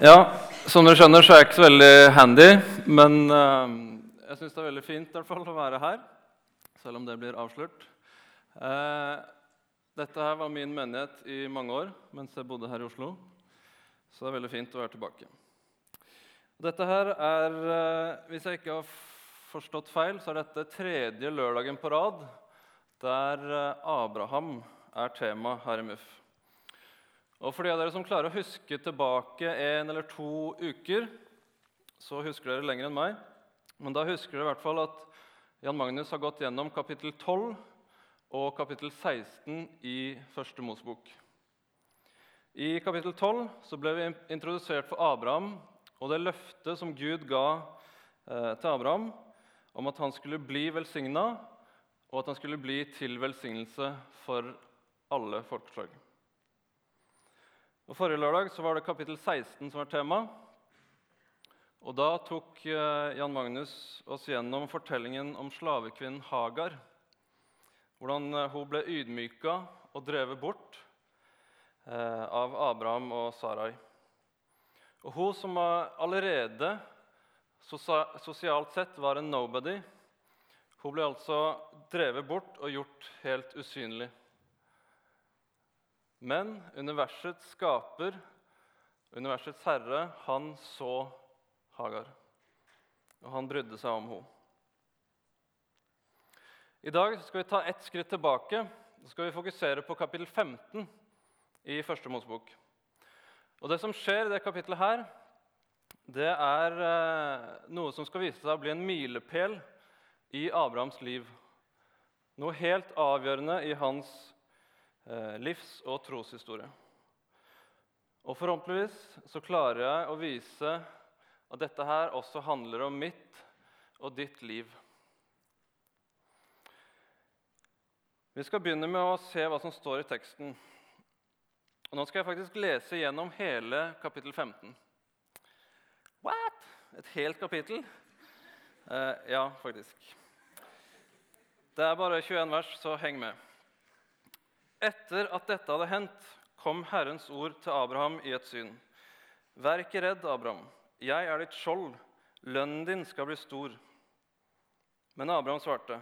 Ja, som dere skjønner, så er jeg ikke så veldig handy. Men uh, jeg syns det er veldig fint i hvert fall, å være her, selv om det blir avslørt. Uh, dette her var min menighet i mange år mens jeg bodde her i Oslo. Så det er veldig fint å være tilbake. Dette her er, uh, Hvis jeg ikke har forstått feil, så er dette tredje lørdagen på rad der Abraham er tema her i MUF. Og for de av dere som klarer å huske tilbake en eller to uker, så husker dere lenger enn meg. Men da husker dere i hvert fall at Jan Magnus har gått gjennom kapittel 12 og kapittel 16 i Første Mosebok. I kapittel 12 så ble vi introdusert for Abraham og det løftet som Gud ga eh, til Abraham om at han skulle bli velsigna, og at han skulle bli til velsignelse for alle folkeslag. Og Forrige lørdag så var det kapittel 16 som var tema. Og Da tok eh, Jan Magnus oss gjennom fortellingen om slavekvinnen Hagar. Hvordan eh, hun ble ydmyka og drevet bort eh, av Abraham og Sarai. Og Hun som allerede sosialt sett var en nobody, hun ble altså drevet bort og gjort helt usynlig. Men universets skaper, universets herre, han så Hagar. Og han brydde seg om henne. I dag skal vi ta ett skritt tilbake. Så skal vi fokusere på kapittel 15 i Første Mosebok. Og Det som skjer i det kapittelet, her, det er eh, noe som skal vise seg å bli en milepæl i Abrahams liv. Noe helt avgjørende i hans livs- og troshistorie. Og Forhåpentligvis så klarer jeg å vise at dette her også handler om mitt og ditt liv. Vi skal begynne med å se hva som står i teksten. Og Nå skal jeg faktisk lese gjennom hele kapittel 15. What? Et helt kapittel? Eh, ja, faktisk. Det er bare 21 vers, så heng med. Etter at dette hadde hendt, kom Herrens ord til Abraham i et syn. Vær ikke redd, Abraham. Jeg er ditt skjold. Lønnen din skal bli stor. Men Abraham svarte,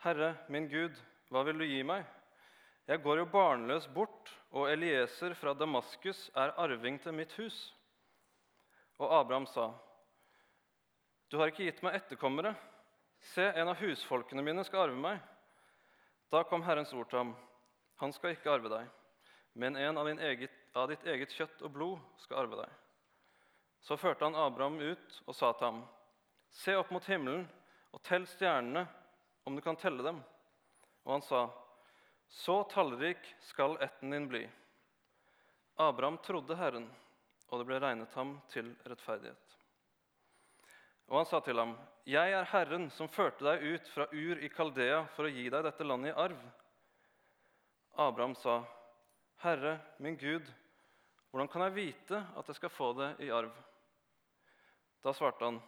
Herre, min Gud, hva vil du gi meg? Jeg går jo barnløs bort, og Elieser fra Damaskus er arving til mitt hus. Og Abraham sa, Du har ikke gitt meg etterkommere. Se, en av husfolkene mine skal arve meg. Da kom Herrens ord til ham. Han skal ikke arve deg, men en av, eget, av, ditt eget kjøtt og blod skal arve deg. Så førte han Abraham ut og sa til ham, Se opp mot himmelen og tell stjernene, om du kan telle dem. Og han sa, Så tallrik skal ætten din bli. Abraham trodde Herren, og det ble regnet ham til rettferdighet. Og han sa til ham, Jeg er Herren som førte deg ut fra Ur i Kaldea for å gi deg dette landet i arv. Abraham sa, 'Herre, min Gud, hvordan kan jeg vite at jeg skal få det i arv?' Da svarte han,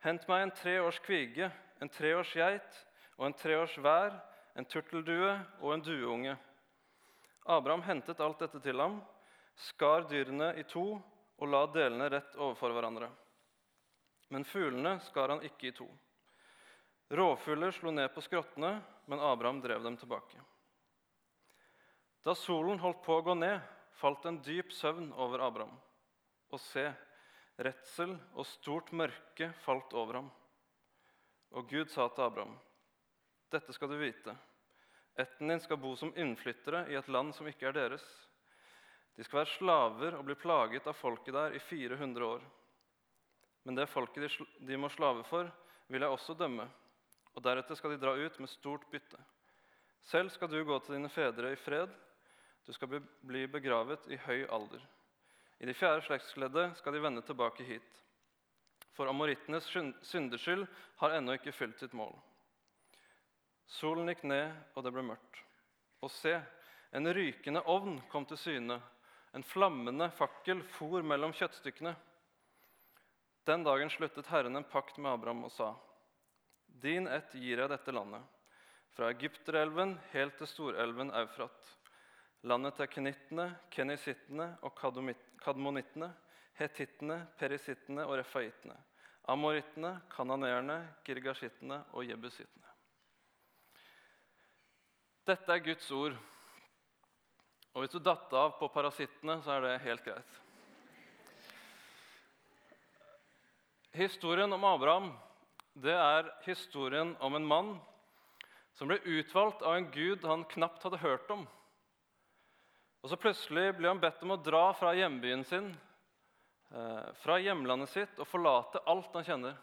'Hent meg en tre års kvige, en tre års geit og en tre års vær, en turteldue og en dueunge.' Abraham hentet alt dette til ham, skar dyrene i to og la delene rett overfor hverandre. Men fuglene skar han ikke i to. Rovfugler slo ned på skrottene, men Abraham drev dem tilbake. Da solen holdt på å gå ned, falt en dyp søvn over Abraham. Og se, redsel og stort mørke falt over ham. Og Gud sa til Abraham.: Dette skal du vite. Ætten din skal bo som innflyttere i et land som ikke er deres. De skal være slaver og bli plaget av folket der i 400 år. Men det folket de må slave for, vil jeg også dømme, og deretter skal de dra ut med stort bytte. Selv skal du gå til dine fedre i fred du skal bli begravet i høy alder. I det fjerde slektsleddet skal de vende tilbake hit. For amorittenes syndeskyld har ennå ikke fylt sitt mål. Solen gikk ned, og det ble mørkt. Og se, en rykende ovn kom til syne. En flammende fakkel for mellom kjøttstykkene. Den dagen sluttet Herren en pakt med Abraham og sa.: Din ett gir jeg dette landet, fra Egypterelven helt til storelven Eufrat landet til kenittene, kenisittene og kadmonittene, hetittene, perisittene og refaittene, amorittene, kananeerne, girgashittene og jebusittene. Dette er Guds ord. Og hvis du datt av på parasittene, så er det helt greit. Historien om Abraham det er historien om en mann som ble utvalgt av en gud han knapt hadde hørt om. Og så Plutselig blir han bedt om å dra fra hjembyen sin, eh, fra hjemlandet sitt, og forlate alt han kjenner.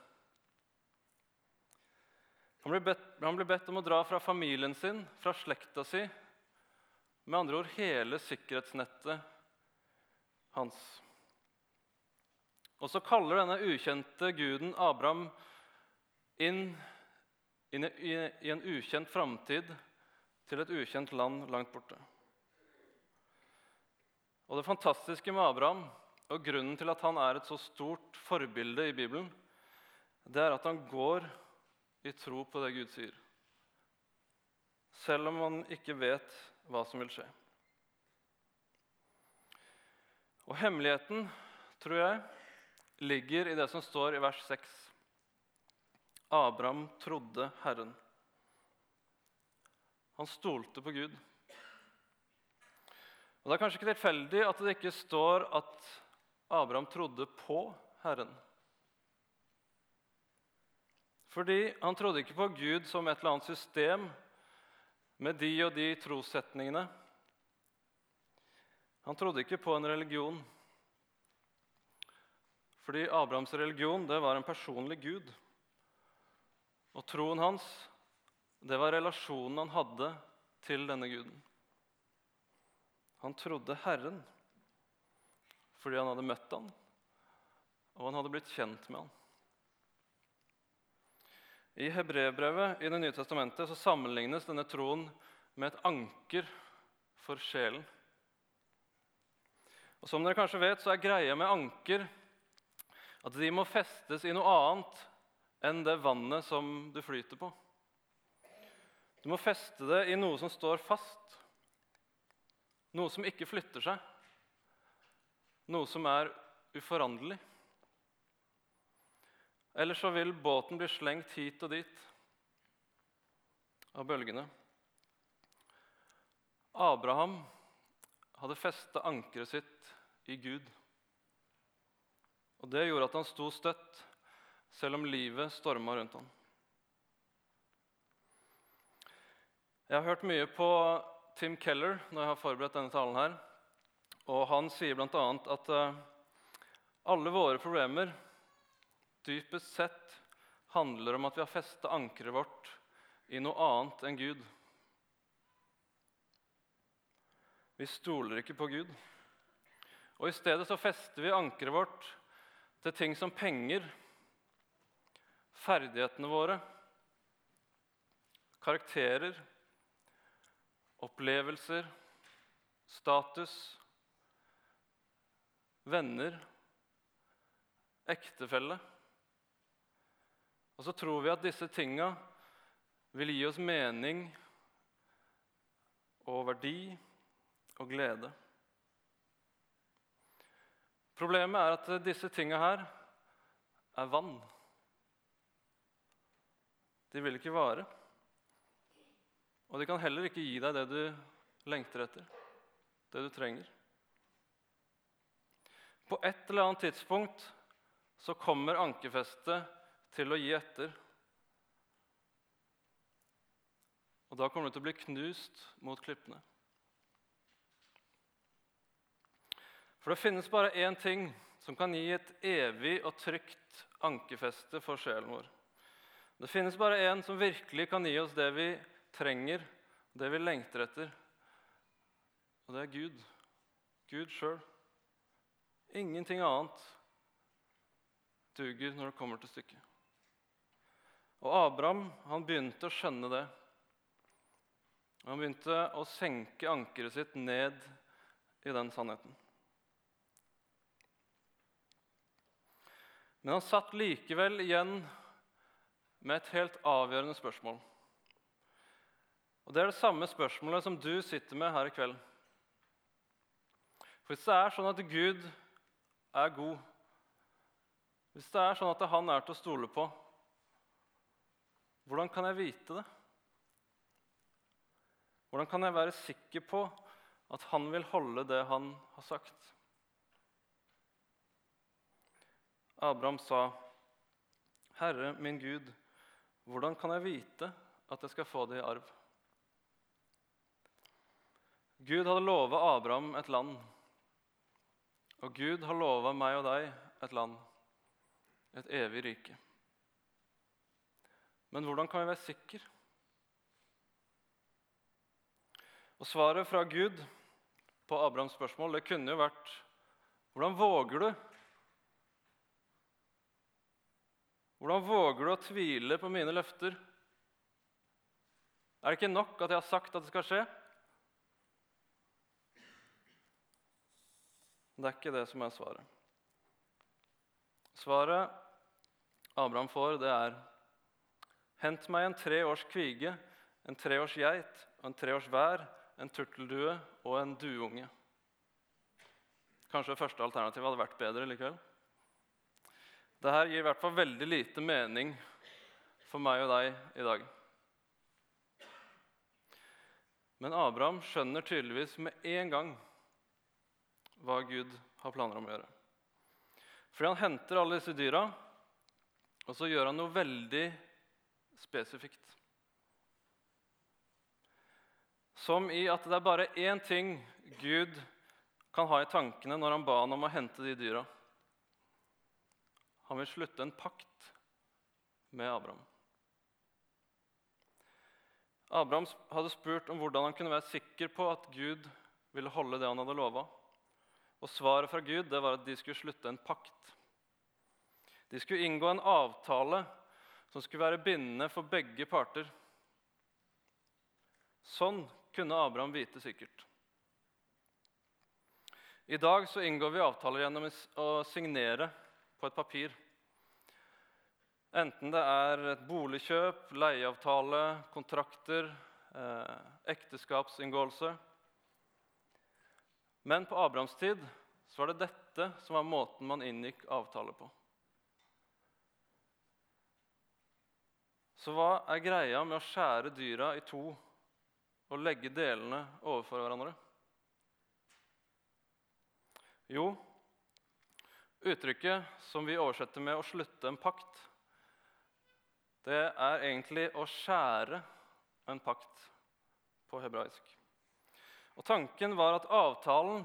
Han blir, bedt, han blir bedt om å dra fra familien sin, fra slekta si. Med andre ord hele sikkerhetsnettet hans. Og så kaller denne ukjente guden Abraham inn, i en ukjent framtid til et ukjent land langt borte. Og Det fantastiske med Abraham, og grunnen til at han er et så stort forbilde i Bibelen, det er at han går i tro på det Gud sier. Selv om han ikke vet hva som vil skje. Og hemmeligheten, tror jeg, ligger i det som står i vers 6. Abraham trodde Herren. Han stolte på Gud. Og Det er kanskje ikke tilfeldig at det ikke står at Abraham trodde på Herren. Fordi han trodde ikke på Gud som et eller annet system med de og de trossetningene. Han trodde ikke på en religion. Fordi Abrahams religion det var en personlig gud. Og troen hans det var relasjonen han hadde til denne guden. Han trodde Herren fordi han hadde møtt han, og han hadde blitt kjent med han. I Hebrevbrevet i Det nye testamentet så sammenlignes denne troen med et anker for sjelen. Og Som dere kanskje vet, så er greia med anker at de må festes i noe annet enn det vannet som du flyter på. Du må feste det i noe som står fast, noe som ikke flytter seg, noe som er uforanderlig. Eller så vil båten bli slengt hit og dit av bølgene. Abraham hadde festa ankeret sitt i Gud. Og Det gjorde at han sto støtt, selv om livet storma rundt ham. Jeg har hørt mye på Tim Keller når jeg har forberedt denne talen. her, og Han sier bl.a. at eh, alle våre problemer dypest sett handler om at vi har festa ankeret vårt i noe annet enn Gud. Vi stoler ikke på Gud. Og I stedet så fester vi ankeret vårt til ting som penger, ferdighetene våre, karakterer, opplevelser, status, venner, ektefelle. Og så tror vi at disse tinga vil gi oss mening og verdi og glede. Problemet er at disse tinga her er vann. De vil ikke vare. Og de kan heller ikke gi deg det du lengter etter, det du trenger. På et eller annet tidspunkt så kommer ankerfestet til å gi etter. Og da kommer du til å bli knust mot klippene. For det finnes bare én ting som kan gi et evig og trygt ankerfeste for sjelen vår. Det finnes bare én som virkelig kan gi oss det vi trenger, det vi lengter etter. Og det er Gud. Gud sjøl. Ingenting annet duger når det kommer til stykket. Og Abraham han begynte å skjønne det. Han begynte å senke ankeret sitt ned i den sannheten. Men han satt likevel igjen med et helt avgjørende spørsmål. Og Det er det samme spørsmålet som du sitter med her i kveld. For Hvis det er sånn at Gud er god, hvis det er sånn at han er til å stole på, hvordan kan jeg vite det? Hvordan kan jeg være sikker på at han vil holde det han har sagt? Abraham sa, 'Herre, min Gud, hvordan kan jeg vite at jeg skal få det i arv?' Gud hadde lova Abraham et land, og Gud har lova meg og deg et land, et evig rike. Men hvordan kan vi være sikre? Og Svaret fra Gud på Abrahams spørsmål det kunne jo vært Hvordan våger du? Hvordan våger du å tvile på mine løfter? Er det ikke nok at jeg har sagt at det skal skje? Det er ikke det som er svaret. Svaret Abraham får, det er Hent meg en tre års kvige, en tre års geit en tre års vær, en turteldue og en dueunge. Kanskje det første alternativet hadde vært bedre likevel. Dette gir i hvert fall veldig lite mening for meg og deg i dag. Men Abraham skjønner tydeligvis med en gang hva Gud har planer om å gjøre. Fordi han henter alle disse dyra, og så gjør han noe veldig spesifikt. Som i at det er bare én ting Gud kan ha i tankene når han ba han om å hente de dyra. Han vil slutte en pakt med Abraham. Abraham hadde spurt om hvordan han kunne være sikker på at Gud ville holde det han hadde lova. Og svaret fra Gud det var at de skulle slutte en pakt. De skulle inngå en avtale som skulle være bindende for begge parter. Sånn kunne Abraham vite sikkert. I dag så inngår vi avtaler gjennom å signere på et papir. Enten det er et boligkjøp, leieavtale, kontrakter, eh, ekteskapsinngåelse. Men på Abrahams tid så var det dette som var måten man inngikk avtale på. Så hva er greia med å skjære dyra i to og legge delene overfor hverandre? Jo, uttrykket som vi oversetter med 'å slutte en pakt', det er egentlig å skjære en pakt på hebraisk. Og Tanken var at avtalen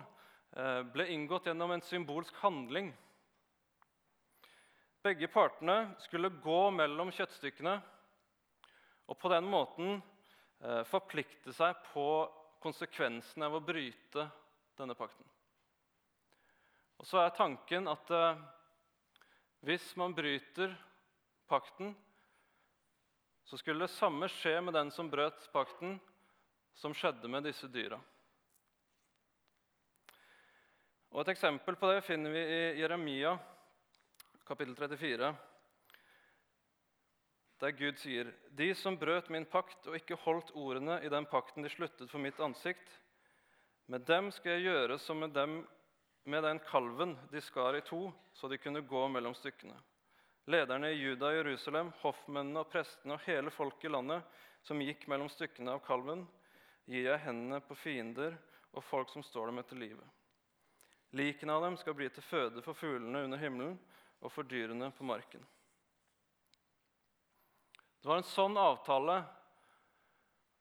eh, ble inngått gjennom en symbolsk handling. Begge partene skulle gå mellom kjøttstykkene og på den måten eh, forplikte seg på konsekvensene av å bryte denne pakten. Og så er tanken at eh, hvis man bryter pakten, så skulle det samme skje med den som brøt pakten, som skjedde med disse dyra. Og Et eksempel på det finner vi i Jeremia kapittel 34, der Gud sier.: De som brøt min pakt og ikke holdt ordene i den pakten de sluttet for mitt ansikt, med dem skal jeg gjøre som med, dem, med den kalven de skar i to, så de kunne gå mellom stykkene. Lederne i Juda og Jerusalem, hoffmennene og prestene og hele folket i landet som gikk mellom stykkene av kalven, gir jeg hendene på fiender og folk som står dem etter livet. Likene av dem skal bli til føde for fuglene under himmelen og for dyrene på marken. Det var en sånn avtale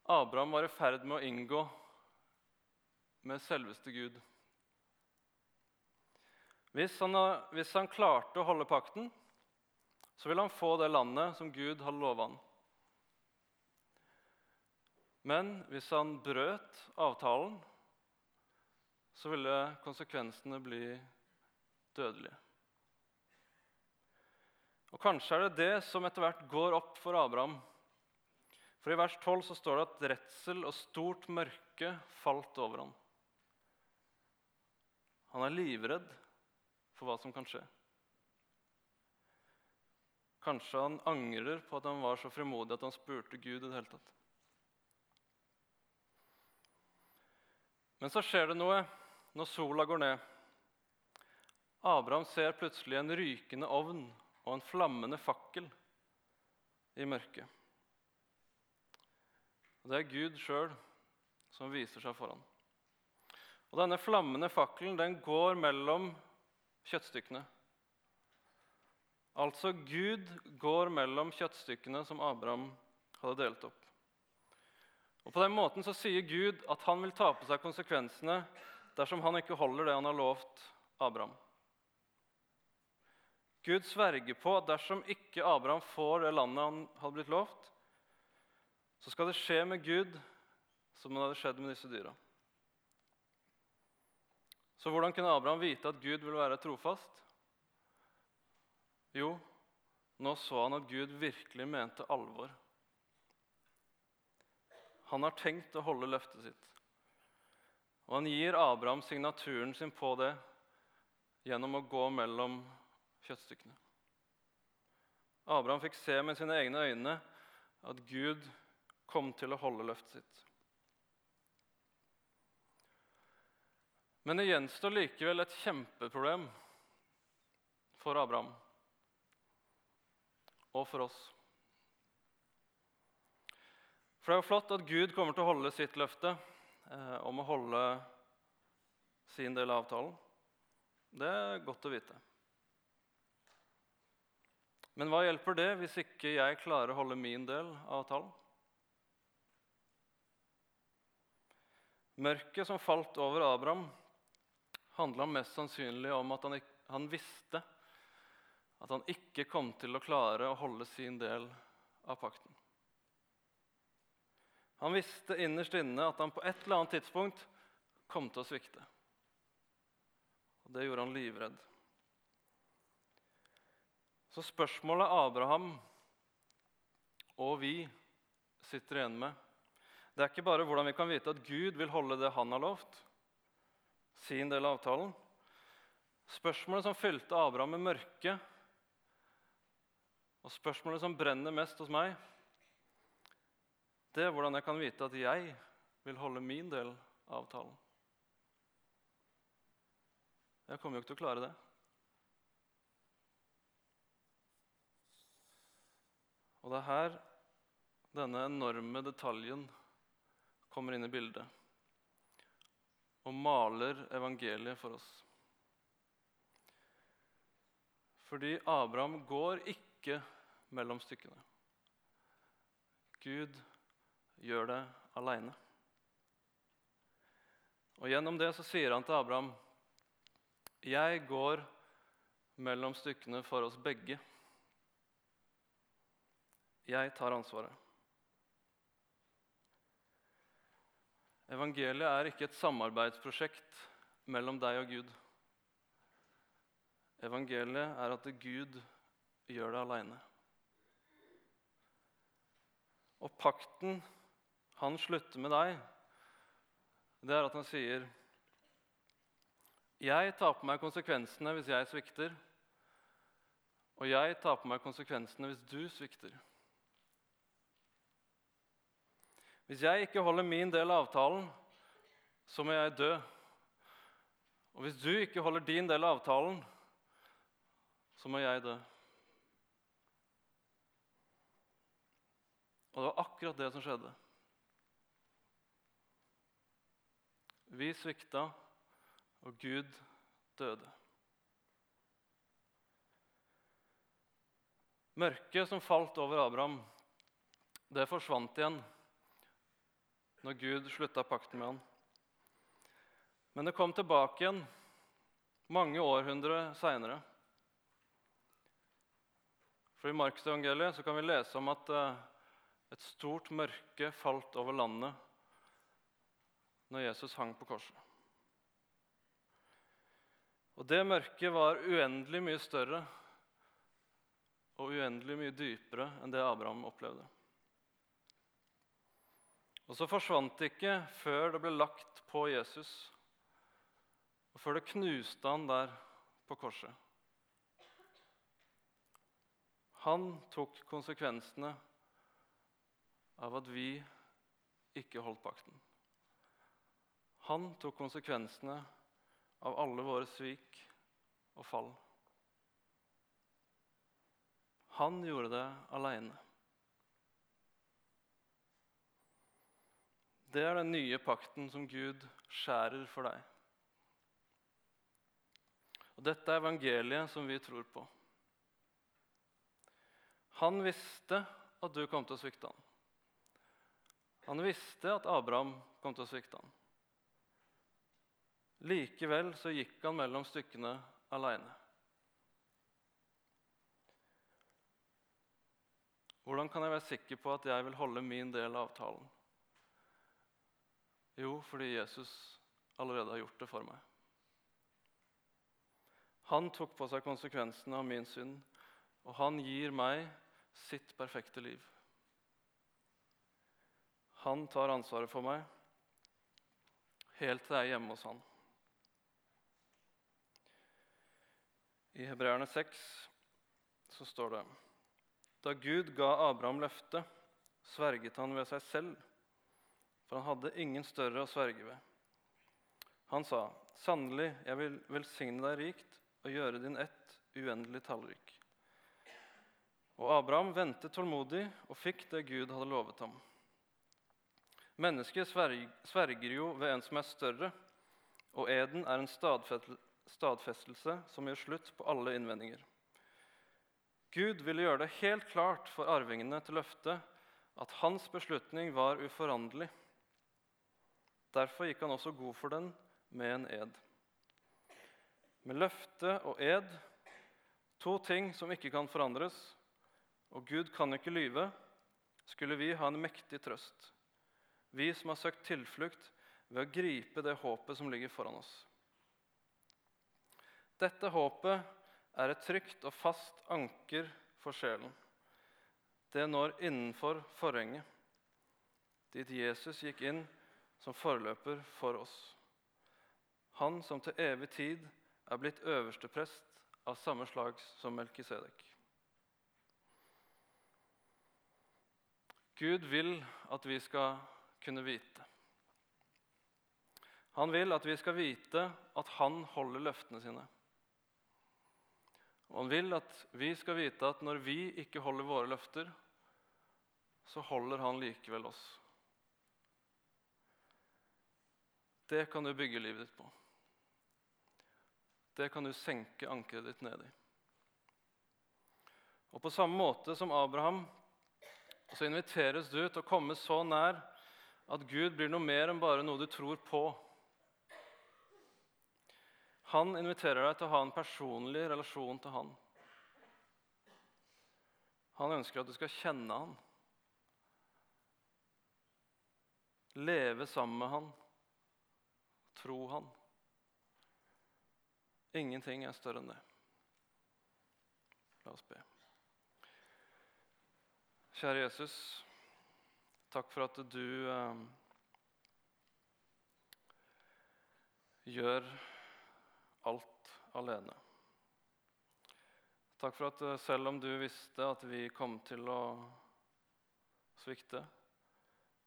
Abraham var i ferd med å inngå med selveste Gud. Hvis han, hvis han klarte å holde pakten, så ville han få det landet som Gud hadde lova han. Men hvis han brøt avtalen, så ville konsekvensene bli dødelige. Og Kanskje er det det som etter hvert går opp for Abraham. For I vers 12 så står det at redsel og stort mørke falt over ham. Han er livredd for hva som kan skje. Kanskje han angrer på at han var så frimodig at han spurte Gud i det hele tatt. Men så skjer det noe når sola går ned. Abraham ser plutselig en rykende ovn og en flammende fakkel i mørket. Og Det er Gud sjøl som viser seg foran. Og Denne flammende fakkelen den går mellom kjøttstykkene. Altså Gud går mellom kjøttstykkene som Abraham hadde delt opp. Og På den måten så sier Gud at han vil ta på seg konsekvensene dersom han ikke holder det han har lovt Abraham. Gud sverger på at dersom ikke Abraham får det landet han hadde blitt lovt, så skal det skje med Gud som det hadde skjedd med disse dyra. Så hvordan kunne Abraham vite at Gud ville være trofast? Jo, nå så han at Gud virkelig mente alvor. Han har tenkt å holde løftet sitt. Og han gir Abraham signaturen sin på det gjennom å gå mellom kjøttstykkene. Abraham fikk se med sine egne øyne at Gud kom til å holde løftet sitt. Men det gjenstår likevel et kjempeproblem for Abraham og for oss. For det er jo flott at Gud kommer til å holde sitt løfte om å holde sin del av avtalen. Det er godt å vite. Men hva hjelper det hvis ikke jeg klarer å holde min del av avtalen? Mørket som falt over Abraham, handla mest sannsynlig om at han, han, visste at han ikke kom til å klare å holde sin del av pakten. Han visste innerst inne at han på et eller annet tidspunkt kom til å svikte. Og Det gjorde han livredd. Så spørsmålet Abraham og vi sitter igjen med, det er ikke bare hvordan vi kan vite at Gud vil holde det han har lovt, sin del av avtalen. Spørsmålet som fylte Abraham med mørke, og spørsmålet som brenner mest hos meg, det er hvordan jeg kan vite at jeg vil holde min del av avtalen. Jeg kommer jo ikke til å klare det. Og det er her denne enorme detaljen kommer inn i bildet og maler evangeliet for oss. Fordi Abraham går ikke mellom stykkene. Gud gjør det aleine. Og Gjennom det så sier han til Abraham, 'Jeg går mellom stykkene for oss begge.' Jeg tar ansvaret. Evangeliet er ikke et samarbeidsprosjekt mellom deg og Gud. Evangeliet er at Gud gjør det aleine. Og pakten han slutter med deg, det er at han sier Jeg tar på meg konsekvensene hvis jeg svikter, og jeg tar på meg konsekvensene hvis du svikter. Hvis jeg ikke holder min del av avtalen, så må jeg dø. Og hvis du ikke holder din del av avtalen, så må jeg dø. Og det var akkurat det som skjedde. Vi svikta, og Gud døde. Mørket som falt over Abraham, det forsvant igjen når Gud slutta pakten med han. Men det kom tilbake igjen mange århundre seinere. For I Markusevangeliet kan vi lese om at eh, et stort mørke falt over landet når Jesus hang på korset. Og Det mørket var uendelig mye større og uendelig mye dypere enn det Abraham opplevde. Og så forsvant det ikke før det ble lagt på Jesus, og før det knuste han der på korset. Han tok konsekvensene av at vi ikke holdt pakten. Han tok konsekvensene av alle våre svik og fall. Han gjorde det aleine. Det er den nye pakten som Gud skjærer for deg. Og Dette er evangeliet som vi tror på. Han visste at du kom til å svikte ham. Han visste at Abraham kom til å svikte ham. Likevel så gikk han mellom stykkene aleine. Hvordan kan jeg være sikker på at jeg vil holde min del av avtalen? Jo, fordi Jesus allerede har gjort det for meg. Han tok på seg konsekvensene av min synd, og han gir meg sitt perfekte liv. Han tar ansvaret for meg helt til jeg er hjemme hos han. I Hebreerne 6 så står det Da Gud ga Abraham løftet, sverget han ved seg selv, for han hadde ingen større å sverge ved. Han sa, 'Sannelig, jeg vil velsigne deg rikt og gjøre din ett uendelig tallrik.' Og Abraham ventet tålmodig og fikk det Gud hadde lovet ham. Mennesket sverger jo ved en som er større, og eden er en stadfestelse som gjør slutt på alle innvendinger. Gud ville gjøre det helt klart for arvingene til løftet at hans beslutning var uforanderlig. Derfor gikk han også god for den med en ed. Med løfte og ed, to ting som ikke kan forandres, og Gud kan ikke lyve, skulle vi ha en mektig trøst vi som har søkt tilflukt ved å gripe det håpet som ligger foran oss. Dette håpet er et trygt og fast anker for sjelen. Det når innenfor forhenget, dit Jesus gikk inn som forløper for oss. Han som til evig tid er blitt øverste prest av samme slag som Melkisedek. Gud vil at vi skal kunne vite. Han vil at vi skal vite at han holder løftene sine. Og han vil at vi skal vite at når vi ikke holder våre løfter, så holder han likevel oss. Det kan du bygge livet ditt på. Det kan du senke ankeret ditt ned i. Og På samme måte som Abraham så inviteres du til å komme så nær at Gud blir noe mer enn bare noe du tror på. Han inviterer deg til å ha en personlig relasjon til han. Han ønsker at du skal kjenne han. Leve sammen med han. Tro han. Ingenting er større enn det. La oss be. Kjære Jesus. Takk for at du eh, gjør alt alene. Takk for at eh, selv om du visste at vi kom til å svikte,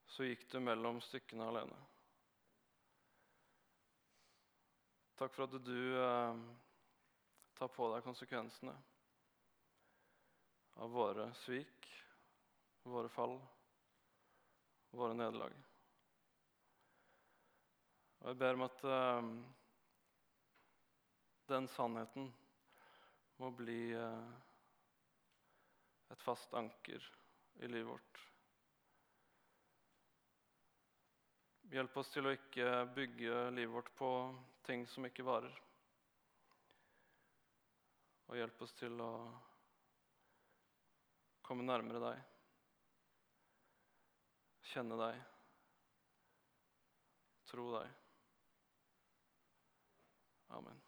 så gikk du mellom stykkene alene. Takk for at du eh, tar på deg konsekvensene av våre svik, våre fall våre nederlag. Og jeg ber om at uh, den sannheten må bli uh, et fast anker i livet vårt. Hjelp oss til å ikke bygge livet vårt på ting som ikke varer. Og hjelp oss til å komme nærmere deg kjenne deg, tro deg. Amen.